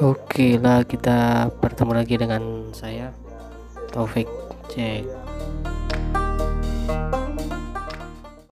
Oke lah kita bertemu lagi dengan saya Taufik cek